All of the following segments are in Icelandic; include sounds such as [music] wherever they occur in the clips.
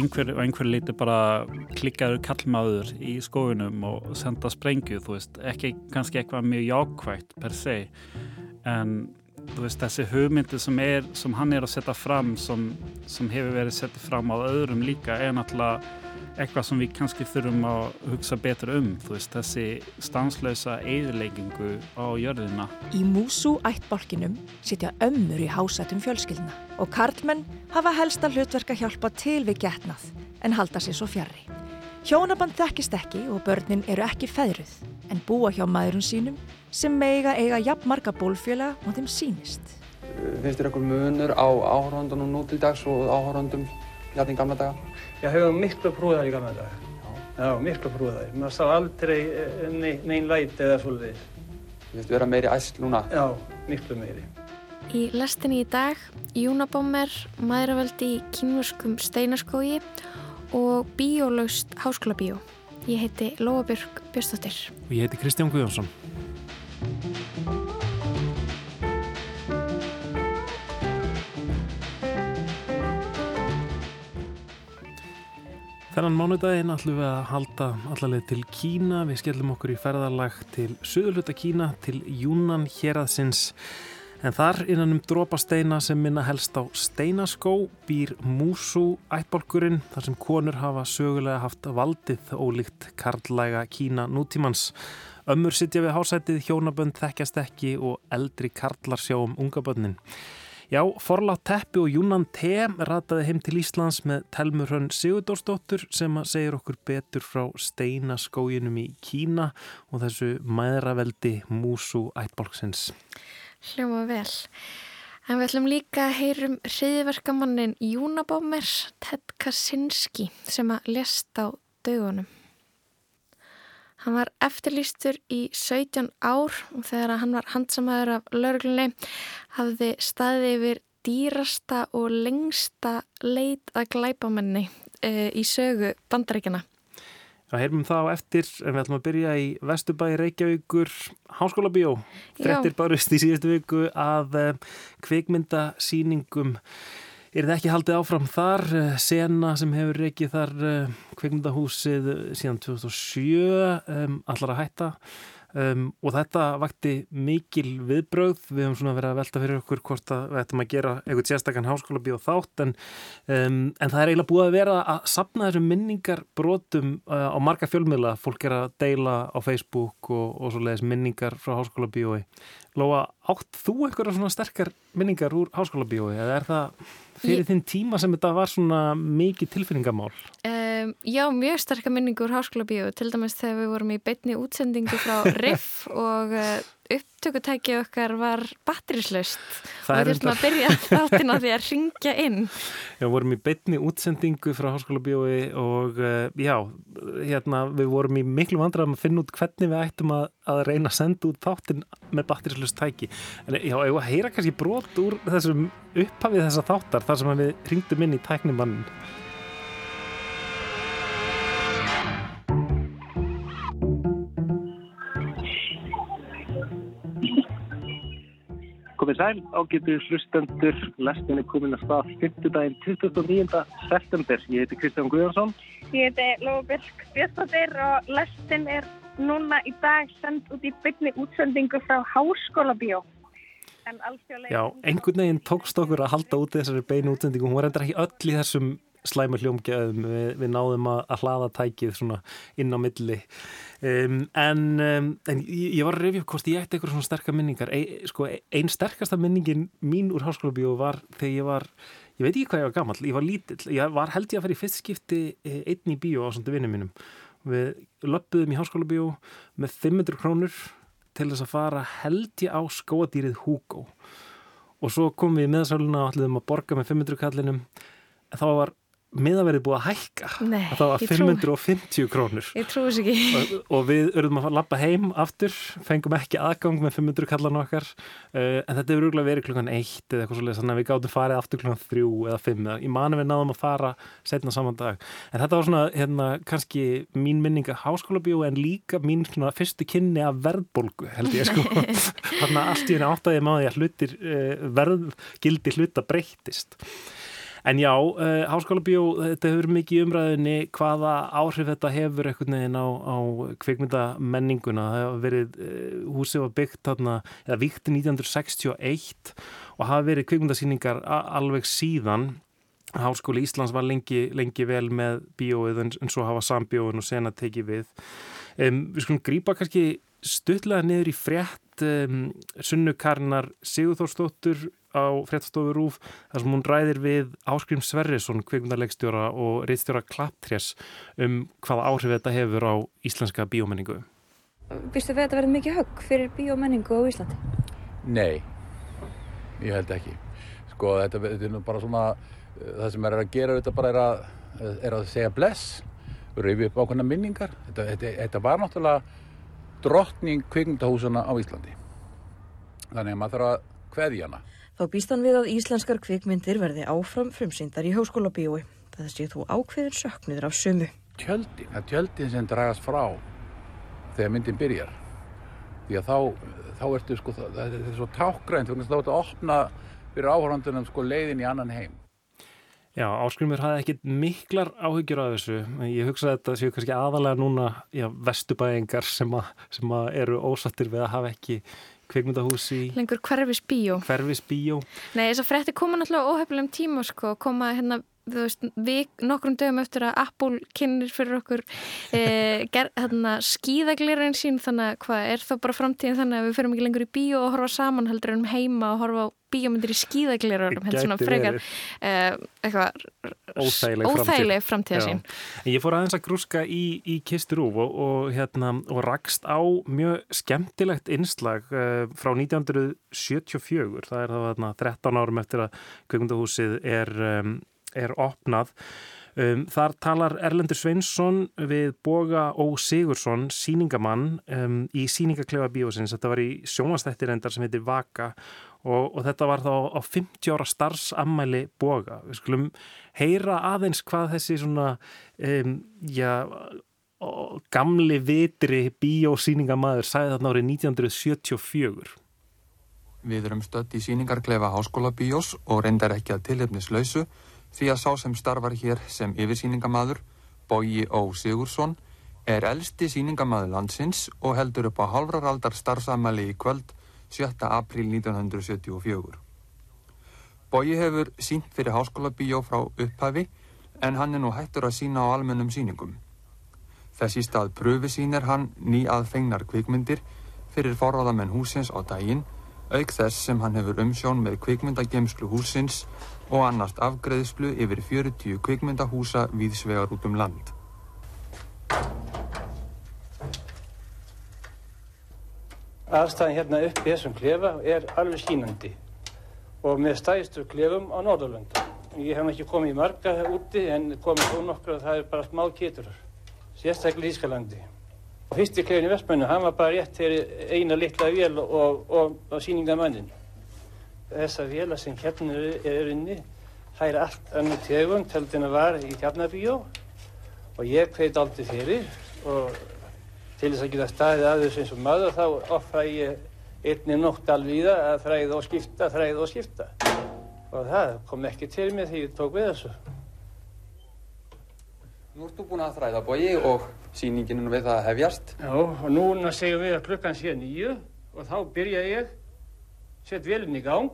einhver, einhver líti bara klikkaður kallmaður í skóinum og senda sprengju, þú veist, ekki kannski eitthvað mjög jákvægt per se en þú veist, þessi hugmyndi sem, er, sem hann er að setja fram sem, sem hefur verið settið fram á öðrum líka er náttúrulega eitthvað sem við kannski þurfum að hugsa betur um, þú veist, þessi stanslösa eðileggingu á jörðina. Í músu ættbálkinum sitja ömmur í hásætum fjölskyldna og karlmenn hafa helsta hlutverk að hjálpa til við getnað en halda sér svo fjarrri. Hjónaband þekkist ekki og börnin eru ekki feðruð en búa hjá maðurinn sínum sem meiga eiga jafn marga bólfjöla og þeim sínist. Finnst þér eitthvað munur á áhörðandunum nú til dags og áhörðandum hérna í gamla daga? Já, hefur miklu prúðar í gamla daga. Já, Já miklu prúðar. Maður sá aldrei ne neinn læti eða svolítið. Þú veist, vera meiri æsl núna? Já, miklu meiri. Í lestinni í dag, Júnabómer, maðuravöldi í kynverskum steinaskógi og bíólaust háskólabíó. Ég heiti Lóabjörg Björnstóttir. Og ég heiti Kristján Guðjónsson. Þennan mánudaginn ætlum við að halda allaveg til Kína. Við skellum okkur í ferðarlag til söðuluta Kína, til Júnan héraðsins. En þar innan um drópasteina sem minna helst á steinaskó býr Músu ættbólkurinn þar sem konur hafa sögulega haft valdið ólíkt karlæga Kína nútímans. Ömmur sittja við hásætið, hjónabönd þekkjast ekki og eldri karlar sjá um ungabönnin. Já, Forlátt Teppi og Júnan T. rataði heim til Íslands með Telmur Hrönn Sigurdórsdóttur sem segir okkur betur frá steinaskóginum í Kína og þessu maðuraveldi músu ættbólksins. Hljóma vel. En við ætlum líka að heyrum hriðverkamannin Júnabómer Ted Kaczynski sem að lesta á dögunum. Hann var eftirlýstur í 17 ár og þegar hann var handsamæður af lauruglunni hafði staðið yfir dýrasta og lengsta leit að glæpamenni e, í sögu bandaríkjana. Það heyrmum það á eftir en við ætlum að byrja í Vesturbæi Reykjavíkur Háskóla Bíó. Þrettir barust í síðustu viku að e, kvikmyndasýningum Er það ekki haldið áfram þar, eh, sena sem hefur reykið þar uh, kveikmyndahúsið síðan 2007 um, allar að hætta. Um, og þetta vakti mikil viðbröð, við hefum svona verið að velta fyrir okkur hvort að við ættum að gera eitthvað sérstakann háskóla bíó þátt en, um, en það er eiginlega búið að vera að sapna þessum minningar brotum uh, á marga fjölmiðla, fólk er að deila á Facebook og, og svo leiðis minningar frá háskóla bíói. Lóa, átt þú eitthvað svona sterkar minningar úr háskóla bíói eða er það fyrir þinn tíma sem þetta var svona mikið tilfinningamál? Um, já, mjög sterkar minningur háskóla bíu, til dæmis þegar við vorum í beitni útsendingu frá [laughs] Riff og uh, upptökutæki okkar var batterislaust og við þurftum að byrja [laughs] þáttina því að ringja inn. Já, við vorum í beitni útsendingu frá háskóla bíói og uh, já, hérna við vorum í miklu vandraðum að finna út hvernig við ættum að, að reyna að senda út þáttin með batterislaust tæki. En já, ég heyra kannski brot úr þessum upphafið þessa þáttar þar sem við ringdum inn í tæknimannin. Komið sæl, ágætu hlustendur, lestin er komin að stað 5. daginn 29. september. Ég heiti Kristján Guðjónsson. Ég heiti Lófabjörg Björnstóttir og lestin er núna í dag sendt út í byggni útsendingu frá Háskóla Bíó. Já, einhvern veginn tókst okkur að halda út þessari beinu útsendingu. Hún var endur ekki öll í þessum slæmu hljómgjöðum. Við, við náðum að, að hlaða tækið svona inn á milli. Um, en, um, en ég var að reyfja hvort ég ætti eitthvað svona sterkar minningar e, sko, einn sterkasta minningin mín úr háskóla bíó var þegar ég var ég veit ekki hvað ég var gammal, ég var lítill ég var held ég að fara í fyrst skipti e, einn í bíó á svona vinnum mínum við löppuðum í háskóla bíó með 500 krónur til þess að fara held ég á skóadýrið Hugo og svo komum við í meðsáluna og ætluðum að borga með 500 kallinum en þá var miðaverið búið að hækka? Nei, það var 550 trú... krónur. Ég trúi þess ekki. Og, og við örðum að lappa heim aftur fengum ekki aðgang með 500 kallan okkar uh, en þetta hefur örgulega verið klukkan 1 eða eitthvað svolítið, þannig að við gáttum farið aftur klukkan 3 eða 5, eða í manu við náðum að fara setna saman dag, en þetta var svona hérna, kannski mín minninga háskóla bíó en líka mín svona fyrstu kynni af verðbólgu held ég sko. [laughs] Þannig að allt í henni áttaði maður að hlutir uh, hluta breyttist En já, uh, Háskóla Bíó, þetta hefur mikið umræðinni hvaða áhrif þetta hefur eitthvað neginn á, á kvikmyndamenninguna. Það hefur verið, uh, húsið var byggt þarna, eða vikti 1961 og hafa verið kvikmyndasýningar alveg síðan. Háskóli Íslands var lengi, lengi vel með bíóið en, en svo hafa sambíóin og sena tekið við. Um, við skulum grípa kannski stuttlega niður í frétt um, sunnukarnar Sigurþórsdóttur á fréttstofu Rúf þar sem hún ræðir við Áskrím Sverrisson, kveikmyndarleikstjóra og reittstjóra Klapptrés um hvaða áhrif þetta hefur á íslenska bíómenningu. Vistu við að þetta verði mikið högg fyrir bíómenningu á Íslandi? Nei, ég held ekki. Sko þetta, þetta er nú bara svona, það sem er að gera þetta bara er að, er að segja bless, reyfi upp ákveðna minningar. Þetta, þetta, þetta var náttúrulega drottning kveikmyndahúsana á Íslandi. Þannig að maður þarf að kveðja hana. Þá býst hann við að íslenskar kvikmyndir verði áfram frumsýndar í háskóla bíói. Það sé þú ákveðin söknuður af sumu. Tjöldin, það er tjöldin sem dragast frá þegar myndin byrjar. Því að þá, þá ertu sko, það er svo tákgrænt, þá ertu að opna fyrir áhörandunum sko leiðin í annan heim. Já, Áskrymur hafði ekkit miklar áhyggjur af þessu. Ég hugsa að þetta séu kannski aðalega núna já, vestubæðingar sem, sem að eru ósattir við að hafa ekki kveikmyndahúsi lengur hverfis bíó hverfis bíó Nei, þess að frétti koma náttúrulega óhefnilegum tíma sko, koma hérna þú veist, við nokkrum dögum eftir að Apple kynir fyrir okkur [laughs] e, hérna, skíðaglirinn sín þannig að hvað er þá bara framtíðin þannig að við ferum ekki lengur í bíó og horfa saman heldur um heima og horfa á bíómyndir í skíðaglirurum heldur svona frekar e, eitthvað óþægileg framtíða sín. Ég fór aðeins að grúska í, í Kisturúf og, og, hérna, og rakst á mjög skemmtilegt innslag e, frá 1974 það er þá 13 árum eftir að Kveikmyndahúsið er er opnað. Um, þar talar Erlendur Sveinsson við Boga Ó Sigursson, síningamann um, í síningaklefa bíósins. Þetta var í sjómanstættir endar sem heitir Vaka og, og þetta var þá á 50 ára starfsammæli Boga. Við skulum heyra aðeins hvað þessi svona, um, já, gamli vitri bíósíningamæður sæði þarna árið 1974. Við erum stött í síningarklefa Háskóla bíós og reyndar ekki að tilhefnislausu því að sá sem starfar hér sem yfirsýningamadur, Bóji Ó Sigursson, er elsti sýningamadur landsins og heldur upp á halvraraldar starfsamæli í kvöld 7. april 1974. Bóji hefur sínt fyrir háskóla bíó frá upphafi en hann er nú hættur að sína á almennum síningum. Þessi stað pröfi sínir hann ný aðfengnar kvikmyndir fyrir forráðamenn húsins á daginn auk þess sem hann hefur umsjón með kvikmyndagemslu húsins og annast afgreðslu yfir 40 kvikmyndahúsa víðsvegar út um land. Aðstæðin hérna upp í þessum klefa er alveg skínandi og með stæðstur klefum á Norðurlund. Ég hef ekki komið í marga úti en komið þó nokkur og það er bara smá kéturar, sérstaklega í Ískalandi. Fyrsti klefin í Vestmennu, hann var bara rétt fyrir eina litla vél og, og, og, og síningamannin þessar vila sem hérna er inni það er allt heldur en að var í Tjarnabíó og ég hveit aldrei fyrir og til þess að geta staðið að þessu eins og maður þá ofra ég einni nótt alveg í það að þræða og skipta, þræða og skipta og það kom ekki til mig þegar ég tók við þessu. Nú ertu búin að þræða bói og síninginu við það hefjast. Já, og núna segjum við að klukkan sé nýju og þá byrja ég sett velin í gang.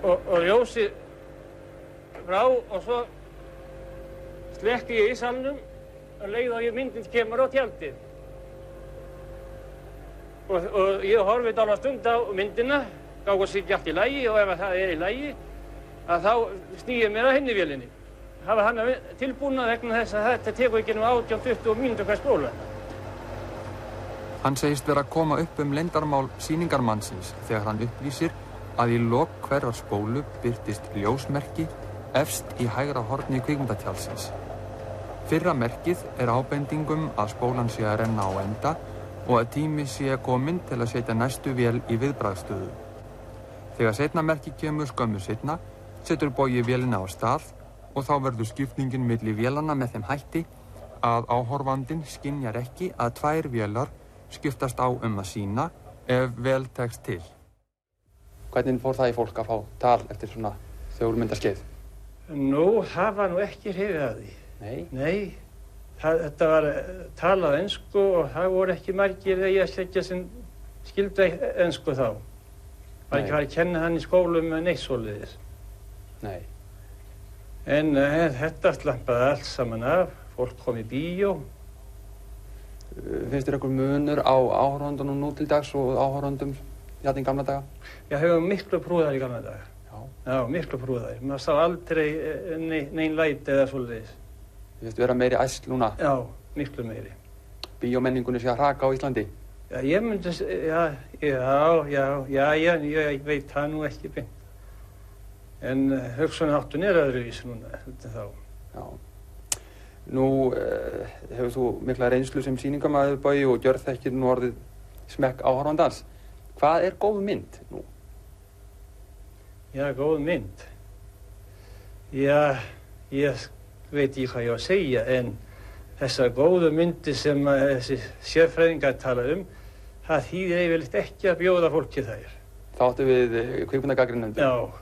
Og, og ljósi frá og svo slekki ég í salnum og leið og ég myndin kemur á tjaldið. Og, og ég horfið dána stund á myndina gá að sitja allt í lægi og ef það er í lægi að þá snýðið mér að henni velinni hafa hann tilbúna vegna þess að þetta tekur ekki nú 18-20 mínútur hvers bóla Hann segist vera að koma upp um lendarmál síningarmannsins þegar hann upplýsir að í lok hverjar spólu byrtist ljósmerki efst í hægra horni kvikmyndatjálsins. Fyrra merkið er ábendingum að spólan sé að renna á enda og að tími sé kominn til að setja næstu vél í viðbræðstöðu. Þegar setna merki kemur skömmu setna, setur bóji vélina á stað og þá verður skipningin millir vélana með þeim hætti að áhorfandin skinjar ekki að tvær vélar skiptast á um að sína ef vel tekst til. Hvernig fór það í fólk að fá tal eftir svona þjóðmyndaskeið? Nú, það var nú ekki hrifið að því. Nei? Nei, það, þetta var eh, talað ennsku og það voru ekki margir þegar ég sleggja sem skildi ennsku þá. Það var ekki farið að kenna hann í skólum með neitt svoleiðis. Nei. En uh, þetta slampaði allt saman af, fólk kom í bíó. Finnst þér einhver munur á áhörðandunum nú til dags og áhörðandum hérna í gamla daga? Já, hefur miklu prúðar í gamla daga. Já. Já, miklu prúðar. Maður sá aldrei ne neinn læti eða svoleiðis. Þú veist vera meiri æsl núna? Já, miklu meiri. Bíómenningunni sé að hraka á Íslandi? Já, ég myndi, já, já, já, já, já, ég veit það nú ekki beint. En uh, hugsunaháttun er öðruvísi núna, þetta þá. Já. Nú uh, hefur þú mikla reynslu sem síningamæður bæi og gjörð þekkir nú orðið smekk áhörfandans. Hvað er góð mynd nú? Já, góð mynd. Já, ég veit ekki hvað ég á að segja, en þessar góðu myndi sem uh, þessi sérfræðingar tala um, það þýðir yfirleitt ekki að bjóða fólki þær. Þá áttu við uh, kvikmyndagagrínendur. Já.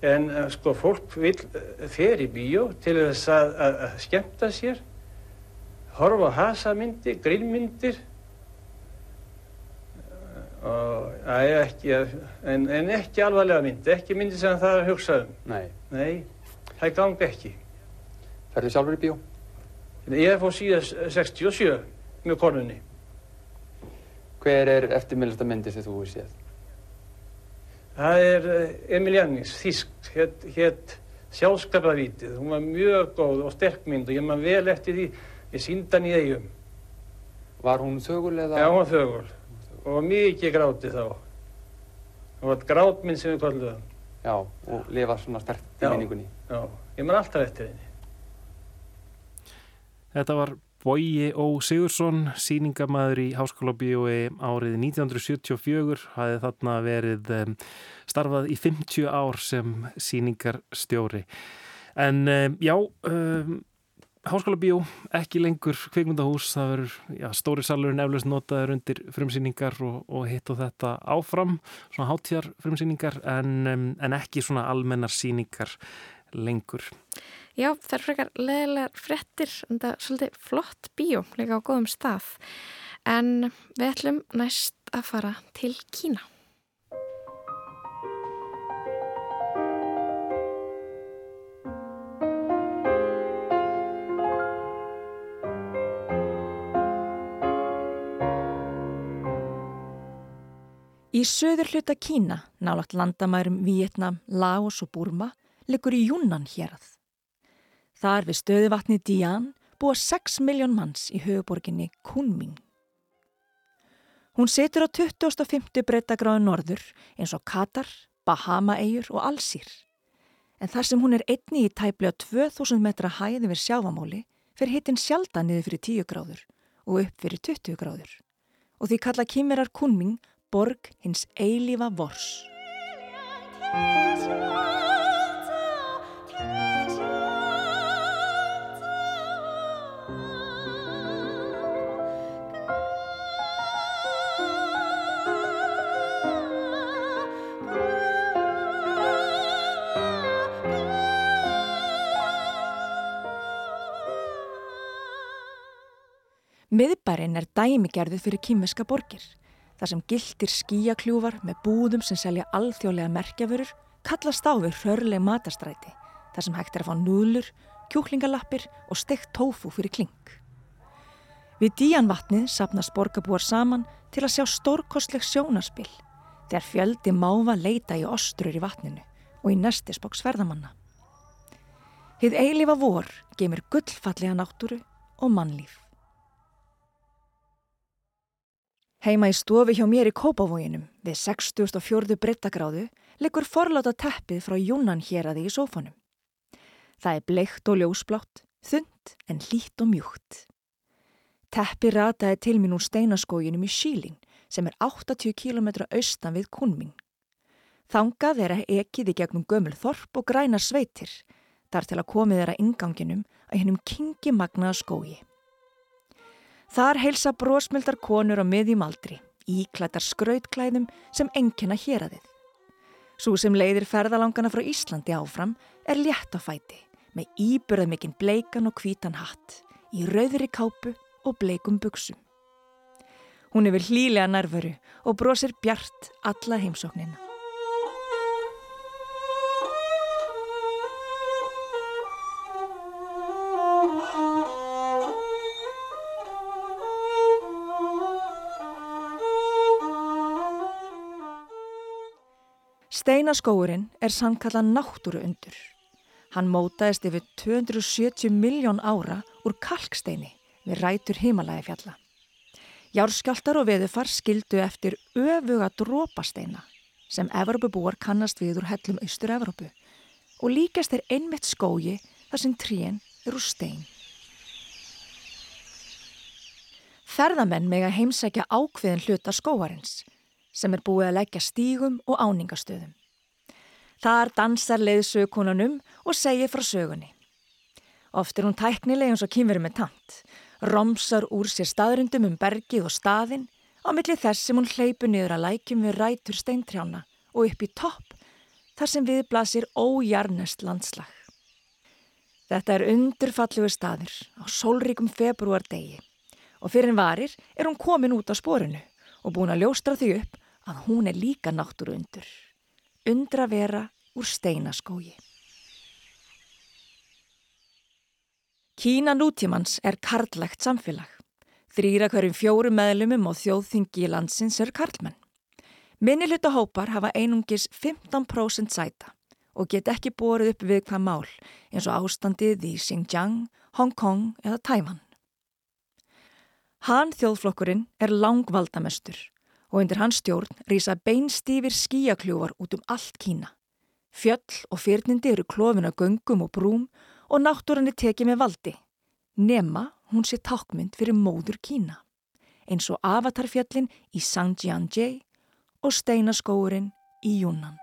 En uh, sko fólk vil uh, fer í bíó til þess að, að, að skemmta sér, horfa á hasamyndir, grillmyndir og það er ekki, en, en ekki alvarlega myndi, ekki myndi sem það er að hugsa um. Nei. Nei, það gangi ekki. Ferðu sjálfur í bíó? Ég er fór síðan 67 með konunni. Hver er eftirminnlasta myndi sem þú hefur séð? Það er eh, Emil Jannings, þísk, hétt hét Sjálfskapavítið. Hún var mjög góð og sterk mynd og ég maður vel eftir því, ég sínda hann í eigum. Var hún þögul eða? Já, hún var þögul og mikið grátið þá. Það var grátmynd sem við það. Já, og lifa svona stert í minningunni. Já, ég maður alltaf eftir henni. Þetta var Bói Ó Sigursson, síningamæður í Háskóla Bíói árið 1974, hafið þarna verið starfað í 50 ár sem síningarstjóri. En já, um, Háskóla Bíó, ekki lengur kveikmyndahús, það verður stóri salurinn eflaust notaður undir frumsýningar og, og hitt og þetta áfram, svona hátjar frumsýningar en, en ekki svona almennar síningar lengur. Já, það er frekar leðilegar frettir en það er svolítið flott bíó líka á góðum stað en við ætlum næst að fara til Kína. Í söður hluta Kína, nálagt landamærum Vietnam, Laos og Burma, liggur í Júnan hérað. Þar við stöðuvatni Dian búa 6 miljón manns í höfuborginni Kunming. Hún setur á 2050 breytagráðu norður eins og Katar, Bahama-eigur og Alsýr. En þar sem hún er einni í tæplega 2000 metra hæði við sjáfamáli fyrir hittin sjaldan niður fyrir 10 gráður og upp fyrir 20 gráður. Og því kalla kýmirar Kunming borg hins eilífa vors. Miðbærin er dæmigerðu fyrir kýmiska borgir. þar sem gildir skíakljúfar með búðum sem selja alþjóðlega merkjafurur kallast á við hrörleg matastræti þar sem hægt er að fá núðlur, kjúklingalappir og steikt tófu fyrir kling. Við díjanvatnið sapnast borgarbúar saman til að sjá stórkostleg sjónaspil þegar fjöldi máfa leita í ostrur í vatninu og í nestisboks ferðamanna. Hið eilifa vor gemur gullfallega náttúru og mannlíf. Heima í stofi hjá mér í Kópavóginum við 64. breyttagráðu liggur forláta teppið frá Júnan hér að því í sófanum. Það er bleikt og ljósblátt, þund en hlýtt og mjúkt. Teppi rataði til mín úr steinaskóginum í Síling sem er 80 km austan við Kunming. Þangað er að ekið í gegnum gömul þorp og græna sveitir, þar til að komið er að inganginum að hennum kingi magnaða skógi. Þar heilsa brósmildar konur á miðjum aldri, íklættar skrautklæðum sem engjana hér að þið. Svo sem leiðir ferðalangana frá Íslandi áfram er létt á fæti með íbyrðað mikinn bleikan og hvítan hatt í rauðri kápu og bleikum buksum. Hún við hlýlega nærveru og brosir bjart alla heimsóknina. Steinaskóurinn er sannkallað náttúru undur. Hann mótaðist yfir 270 miljón ára úr kalksteini við rætur himalægi fjalla. Járskjáltar og veðufar skildu eftir öfuga drópasteina sem Evropabúar kannast við úr hellum Austur-Evropu og líkast er einmitt skógi þar sem tríen er úr stein. Ferðamenn meg að heimsækja ákveðin hluta skóarins sem er búið að leggja stígum og áningastöðum. Þar dansar leiðsögununum og segir frá sögunni. Oft er hún tæknileg eins og kynverið með tant, romsar úr sér staðrundum um bergið og staðin á milli þess sem hún hleypu niður að lækjum við rætur steintrjána og upp í topp þar sem við blasir ójarnest landslag. Þetta er undurfallugur staður á sólríkum februar degi og fyrir en varir er hún komin út á sporinu og búin að ljóstra því upp að hún er líka náttúru undur. Undra vera úr steinaskógi. Kína nútímans er karlægt samfélag. Þrýra hverjum fjóru meðlumum og þjóðþingi í landsins er karlmenn. Minniluta hópar hafa einungis 15% sæta og get ekki borið upp við hvað mál eins og ástandið í Xinjiang, Hong Kong eða Tæman. Hann þjóðflokkurinn er langvaldamestur og undir hans stjórn rýsa beinstífir skíakljúvar út um allt Kína. Fjöll og fyrnindi eru klófin að göngum og brúm og náttúranni tekið með valdi. Nema hún sé tákmynd fyrir móður Kína, eins og avatarfjallin í Sangjianjie og steinaskóurinn í Yunnan.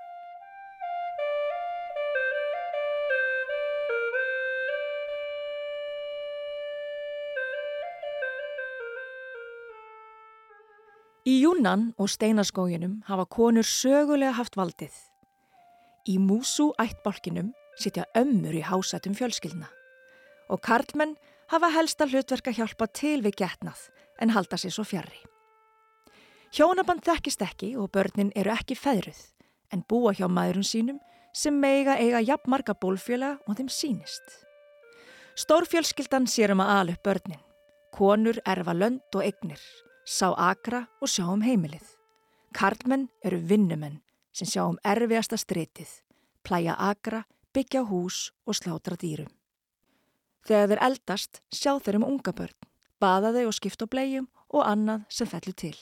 Í Júnan og steinaskóginum hafa konur sögulega haft valdið. Í Músú ættbálkinum sitja ömmur í hásætum fjölskyldna og karlmenn hafa helsta hlutverk að hjálpa til við getnað en halda sér svo fjarrri. Hjónaband þekkist ekki og börnin eru ekki feðruð en búa hjá maðurum sínum sem meiga eiga jafnmarga bólfjöla og þeim sínist. Stórfjölskyldan sér um að ala upp börnin. Konur erfa lönd og egnir sá akra og sjá um heimilið. Karlmenn eru vinnumenn sem sjá um erfiasta stritið, plæja akra, byggja hús og slátra dýrum. Þegar þeir eldast sjá þeir um unga börn, baða þau og skipta á blegjum og annað sem fellur til.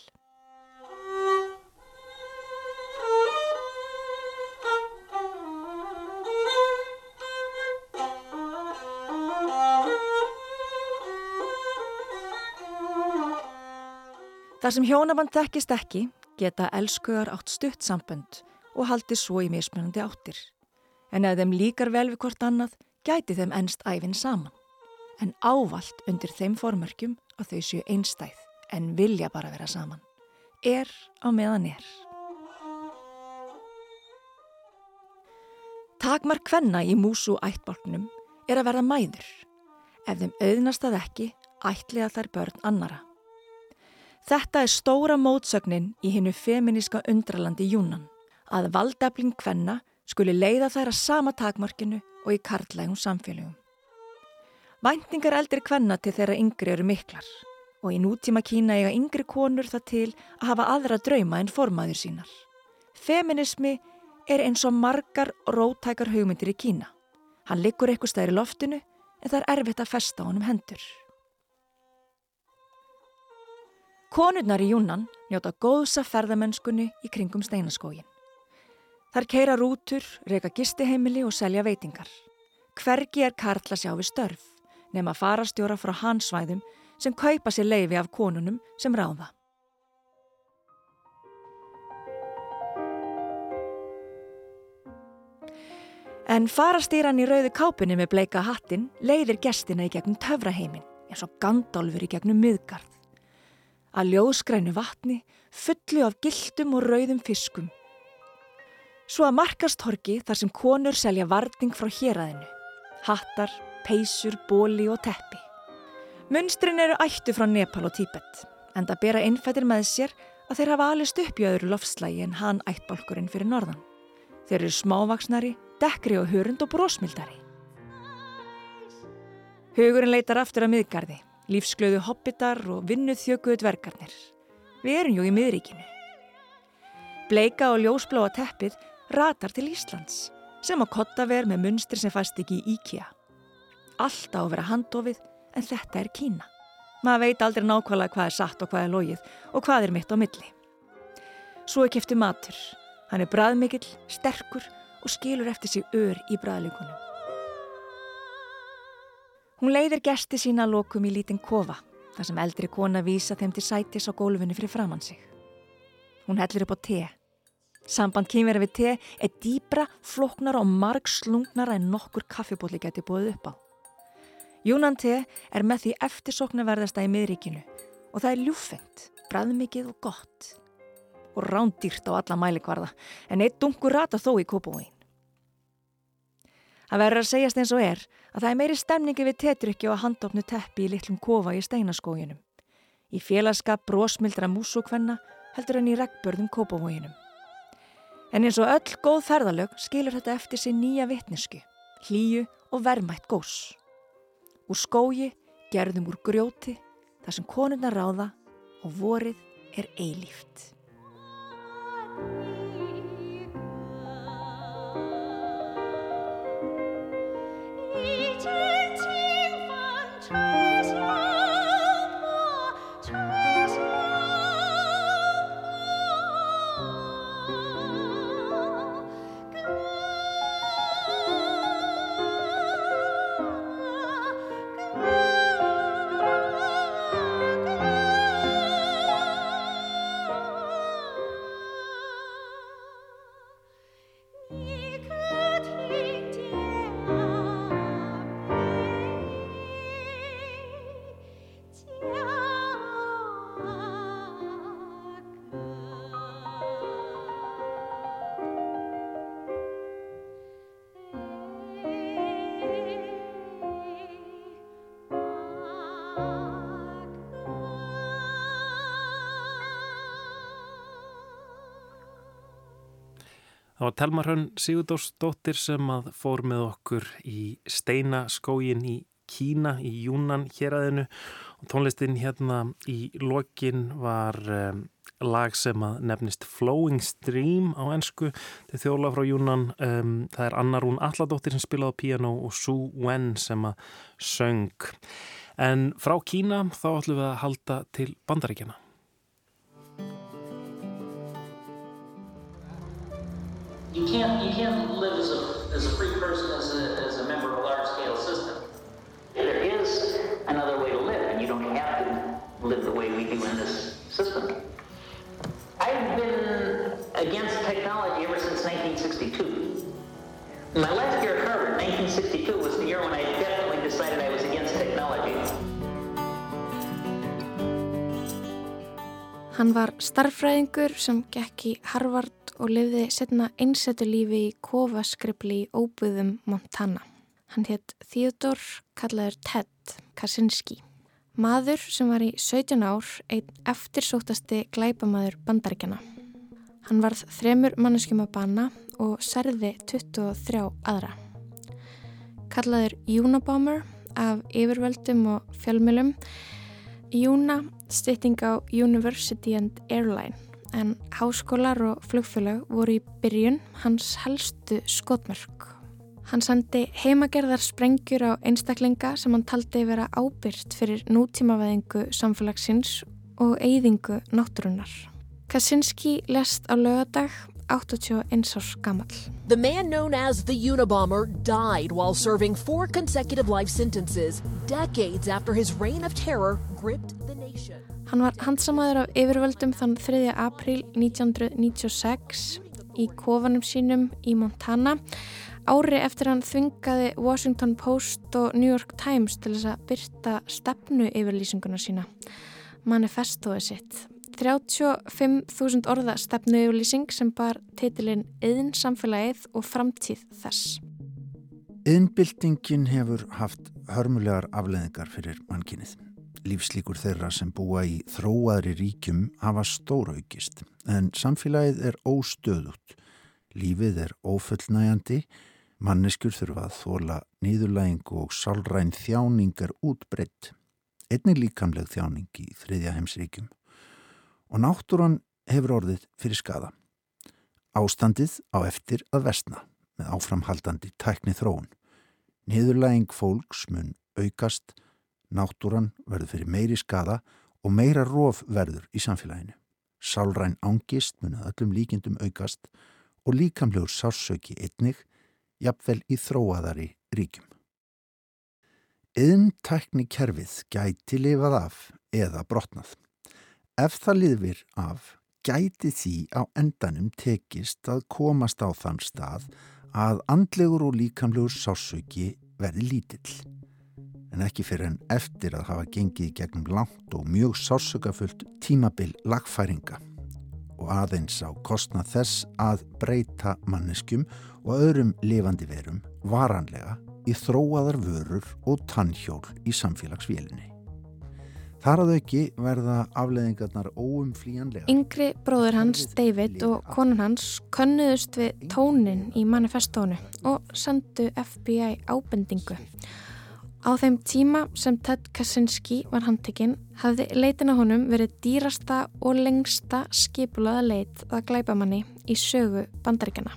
Þar sem hjónaband þekkist ekki geta elskugar átt stutt sambönd og haldi svo í mismunandi áttir. En ef þeim líkar vel við hvort annað gæti þeim ennst æfinn saman. En ávalt undir þeim formörkjum að þau séu einstæð en vilja bara vera saman. Er á meðan er. Takmar kvenna í músu ættbólknum er að verða mæður. Ef þeim auðnast að ekki, ætliða þær börn annara. Þetta er stóra mótsögnin í hinnu feminíska undralandi Júnan, að valdefling kvenna skuli leiða þær að sama takmarkinu og í karlægum samfélögum. Væntingar eldri kvenna til þeirra yngri eru miklar og í nútíma Kína eiga yngri konur það til að hafa aðra drauma en formaður sínar. Feminismi er eins og margar rótækar hugmyndir í Kína. Hann liggur eitthvað stæðir í loftinu en það er erfitt að festa honum hendur. Konurnar í Júnan njóta góðsa ferðamennskunni í kringum steinaskógin. Þar keira rútur, reyka gistiheimili og selja veitingar. Hvergi er Karl að sjá við störf, nema farastjóra frá hansvæðum sem kaupa sér leifi af konunum sem ráða. En farastýran í rauðu kápunni með bleika hattin leiðir gestina í gegnum töfraheimin eins og gandálfur í gegnum miðgarð að ljóskrænu vatni fullu af gildum og rauðum fiskum. Svo að markastorki þar sem konur selja varning frá héræðinu. Hattar, peysur, bóli og teppi. Munstrin eru ættu frá Nepal og Tíbet, en það bera innfættir með sér að þeir hafa alist upp í öðru loftslægi en hann ættbálkurinn fyrir norðan. Þeir eru smávaksnari, dekkri og hörund og brósmildari. Hugurinn leitar aftur að miðgarði, lífsglöðu hobbitar og vinnuð þjökuðu dvergarnir. Við erum jú í miðríkinu. Bleika og ljósbláa teppið ratar til Íslands, sem á kottaver með munstri sem fæst ekki í IKEA. Allt á að vera handofið, en þetta er Kína. Maður veit aldrei nákvæmlega hvað er satt og hvað er logið og hvað er mitt á milli. Svo er kæftu matur. Hann er bræðmikill, sterkur og skilur eftir sig ör í bræðleikunum. Hún leiðir gesti sína lokum í lítinn kofa, þar sem eldri kona vísa þeim til sætis á gólfinu fyrir framann sig. Hún hellir upp á te. Samband kýmvera við te er dýbra, floknara og marg slungnara en nokkur kaffibóli geti búið upp á. Júnan te er með því eftirsoknaverðasta í miðríkinu og það er ljúfengt, bræðmikið og gott og rándýrt á alla mælikvarða en eitt dungur rata þó í kópúin. Það verður að segjast eins og er að það er meiri stemningi við tetrykki og handofnu teppi í litlum kofa í steinaskóginum. Í félagskap brósmildra músukvenna heldur en í regnbörðum kópavóginum. En eins og öll góð ferðalög skilur þetta eftir sig nýja vitnisku, hlýju og vermætt gós. Úr skógi gerðum úr grjóti þar sem konuna ráða og vorið er eilíft. Það var Telma Hrönn Sigurdórsdóttir sem að fór með okkur í steinaskógin í Kína í Júnan héræðinu og tónlistin hérna í lokin var um, lag sem að nefnist Flowing Stream á ennsku til þjóla frá Júnan um, það er Anna Rún Alladóttir sem spilaði á piano og Sue Wen sem að söng. En frá Kína þá ætlum við að halda til bandaríkjana you can't you can't live as a as a free person as a as a member of a large scale system. There is another way to live, and you don't have to live the way we do in this system. I've been against technology ever since 1962. My last year at Harvard, 1962, was the year when I definitely decided I was against technology. Hann var starffræðingur sem gekk í Harvard og lifði setna einsettu lífi í kofaskripli í óbyðum Montana. Hann hétt Theodore, kallaður Ted Kaczynski. Maður sem var í 17 ár einn eftirsóttasti glæpamaður bandaríkjana. Hann varð þremur manneskjum að bana og serði 23 aðra. Kallaður Unabomber af yfirvöldum og fjölmjölum. Una stytting á University and Airline en háskólar og flugfélög voru í byrjun hans helstu skotmörk. Hann sandi heimagerðar sprengjur á einstaklinga sem hann taldi vera ábyrgt fyrir nútímaveðingu samfélagsins og eyðingu náttúrunar. Kaczynski lest á lögadag 81 árs gammal. The man known as the Unabomber died while serving four consecutive life sentences decades after his reign of terror gripped the nation. Hann var handsamaður af yfirvöldum þann 3. april 1996 í kofanum sínum í Montana ári eftir hann þvingaði Washington Post og New York Times til þess að byrta stefnu yfirlýsinguna sína manifestóið sitt 35.000 orða stefnuðurlýsing sem bar titilinn Yðin samfélagið og framtíð þess. Yðinbildingin hefur haft hörmulegar afleðingar fyrir mannkinnið. Lífslíkur þeirra sem búa í þróaðri ríkjum hafa stóraukist en samfélagið er óstöðut. Lífið er ófullnæjandi, manneskur þurfa að þóla nýðurlæging og sálræn þjáning er útbreytt. Einnig líkamleg þjáning í þriðja heimsríkjum. Og náttúran hefur orðið fyrir skada. Ástandið á eftir að vestna með áframhaldandi tækni þróun. Nýðurlæging fólks mun aukast Náttúran verður fyrir meiri skada og meira rof verður í samfélaginu. Sálræn ángist munið öllum líkindum aukast og líkamlegur sársöki einnig, jafnvel í þróaðari ríkjum. Yðntækni kerfið gæti lifað af eða brotnað. Ef það liðvir af, gæti því á endanum tekist að komast á þann stað að andlegur og líkamlegur sársöki verði lítill en ekki fyrir en eftir að hafa gengið gegnum langt og mjög sársökafullt tímabil lagfæringa og aðeins á kostna þess að breyta manneskjum og öðrum lifandi verum varanlega í þróaðar vörur og tannhjól í samfélagsvélinni. Þar að auki verða afleðingarnar óumflíjanlega. Yngri bróður hans, David, og konun hans könnuðust við tónin í manifestónu og sendu FBI ábendingu Á þeim tíma sem Ted Kaczynski var handtekinn hafði leitina honum verið dýrasta og lengsta skipulaða leit að glæbamanni í sögu bandaríkjana.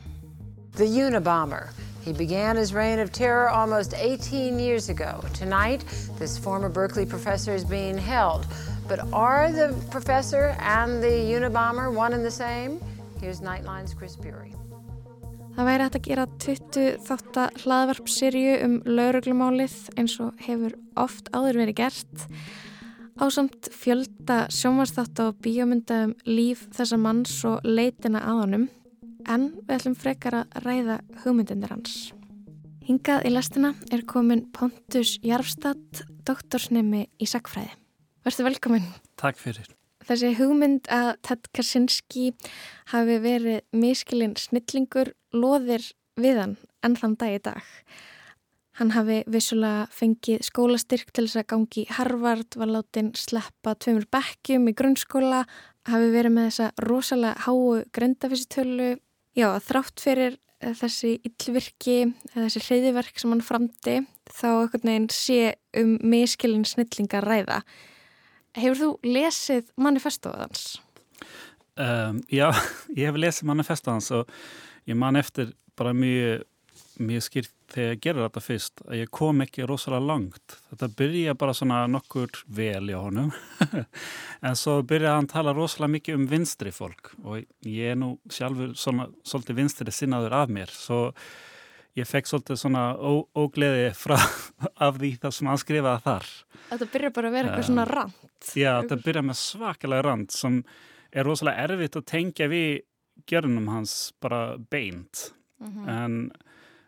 The Unabomber. He began his reign of terror almost 18 years ago. Tonight, this former Berkeley professor is being held. But are the professor and the Unabomber one and the same? Here's Nightline's Chris Bury. Það væri hægt að gera 20 þáttar hlaðvarpsirju um lauruglumálið eins og hefur oft áður verið gert. Ásamt fjölda sjónvarsþátt á bíómyndaðum líf þessa manns og leitina að honum en við ætlum frekar að ræða hugmyndinir hans. Hingað í lastina er komin Pontus Jarfstad, doktorsnemi í sagfræði. Verður velkomin. Takk fyrir. Þessi hugmynd að Ted Kaczynski hafi verið miskilinn snillingur loðir við hann enn þann dag í dag. Hann hafi vissulega fengið skólastyrk til þess að gangi í Harvard, var látin sleppa tveimur bekkjum í grunnskóla, hafi verið með þessa rosalega háu grendafísitölu. Já, þrátt fyrir þessi yllvirki, þessi hreyðiverk sem hann framdi, þá ekkert neginn sé um miskilinn snillingar ræða. Hefur þú lesið manifestóðans? Um, já, [laughs] ég hef lesið manifestóðans og ég man eftir bara mjög, mjög skýrt þegar ég gerði þetta fyrst að ég kom ekki rosalega langt. Þetta byrja bara svona nokkur vel í honum [laughs] en svo byrjaði hann tala rosalega mikið um vinstri fólk og ég er nú sjálfur svona, svolítið vinstri sinnaður af mér svo ég fekk svolítið svona ógleði frá [laughs] af því það sem hann skrifaði þar. Þetta byrja bara að vera eitthvað um, svona rand. Já, þetta byrja með svakalega rand sem er rosalega erfitt að tengja við gjörnum hans bara beint mm -hmm. en,